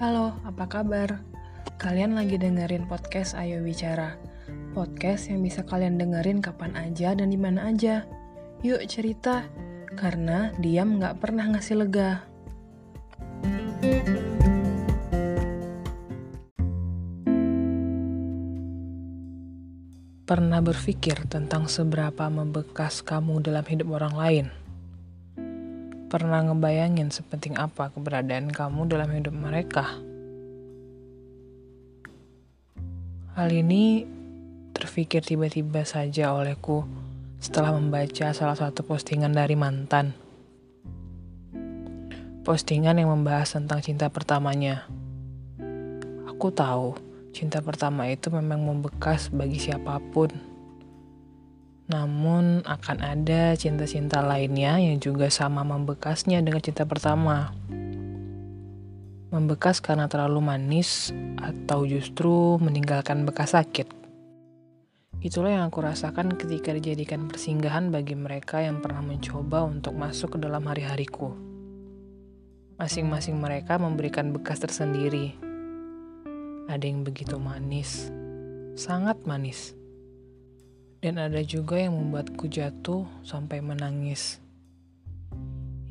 Halo, apa kabar? Kalian lagi dengerin podcast Ayo Bicara. Podcast yang bisa kalian dengerin kapan aja dan di mana aja. Yuk cerita, karena diam nggak pernah ngasih lega. Pernah berpikir tentang seberapa membekas kamu dalam hidup orang lain? Pernah ngebayangin sepenting apa keberadaan kamu dalam hidup mereka? Hal ini terfikir tiba-tiba saja olehku setelah membaca salah satu postingan dari mantan. Postingan yang membahas tentang cinta pertamanya. Aku tahu cinta pertama itu memang membekas bagi siapa pun. Namun akan ada cinta-cinta lainnya yang juga sama membekasnya dengan cinta pertama. Membekas karena terlalu manis atau justru meninggalkan bekas sakit. Itulah yang aku rasakan ketika dijadikan persinggahan bagi mereka yang pernah mencoba untuk masuk ke dalam hari-hariku. Masing-masing mereka memberikan bekas tersendiri ada yang begitu manis, sangat manis. Dan ada juga yang membuatku jatuh sampai menangis.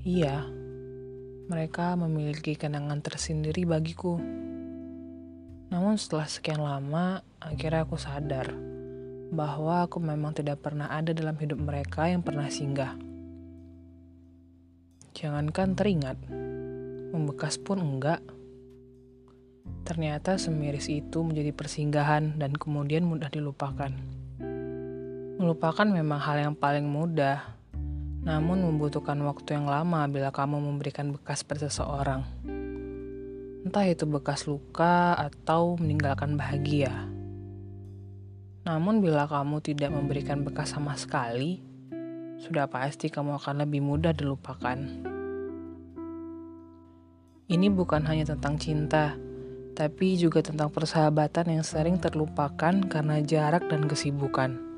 Iya, mereka memiliki kenangan tersendiri bagiku. Namun setelah sekian lama, akhirnya aku sadar bahwa aku memang tidak pernah ada dalam hidup mereka yang pernah singgah. Jangankan teringat, membekas pun enggak. Ternyata semiris itu menjadi persinggahan dan kemudian mudah dilupakan. Melupakan memang hal yang paling mudah, namun membutuhkan waktu yang lama bila kamu memberikan bekas pada seseorang. Entah itu bekas luka atau meninggalkan bahagia. Namun bila kamu tidak memberikan bekas sama sekali, sudah pasti kamu akan lebih mudah dilupakan. Ini bukan hanya tentang cinta, tapi juga tentang persahabatan yang sering terlupakan karena jarak dan kesibukan.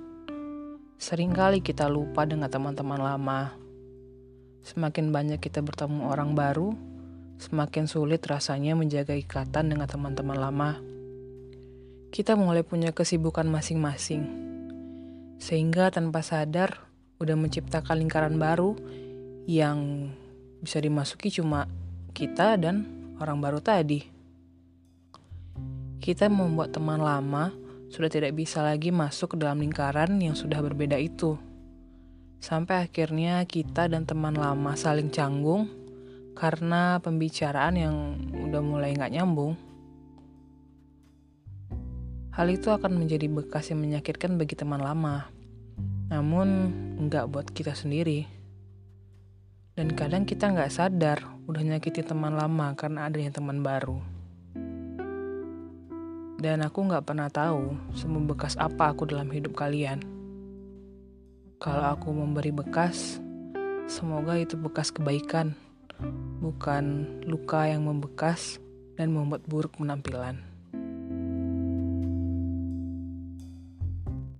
Seringkali kita lupa dengan teman-teman lama. Semakin banyak kita bertemu orang baru, semakin sulit rasanya menjaga ikatan dengan teman-teman lama. Kita mulai punya kesibukan masing-masing, sehingga tanpa sadar udah menciptakan lingkaran baru yang bisa dimasuki cuma kita dan orang baru tadi kita membuat teman lama sudah tidak bisa lagi masuk ke dalam lingkaran yang sudah berbeda itu. Sampai akhirnya kita dan teman lama saling canggung karena pembicaraan yang udah mulai nggak nyambung. Hal itu akan menjadi bekas yang menyakitkan bagi teman lama, namun nggak buat kita sendiri. Dan kadang kita nggak sadar udah nyakitin teman lama karena adanya teman baru. Dan aku gak pernah tahu sebekas apa aku dalam hidup kalian. Kalau aku memberi bekas, semoga itu bekas kebaikan, bukan luka yang membekas dan membuat buruk penampilan.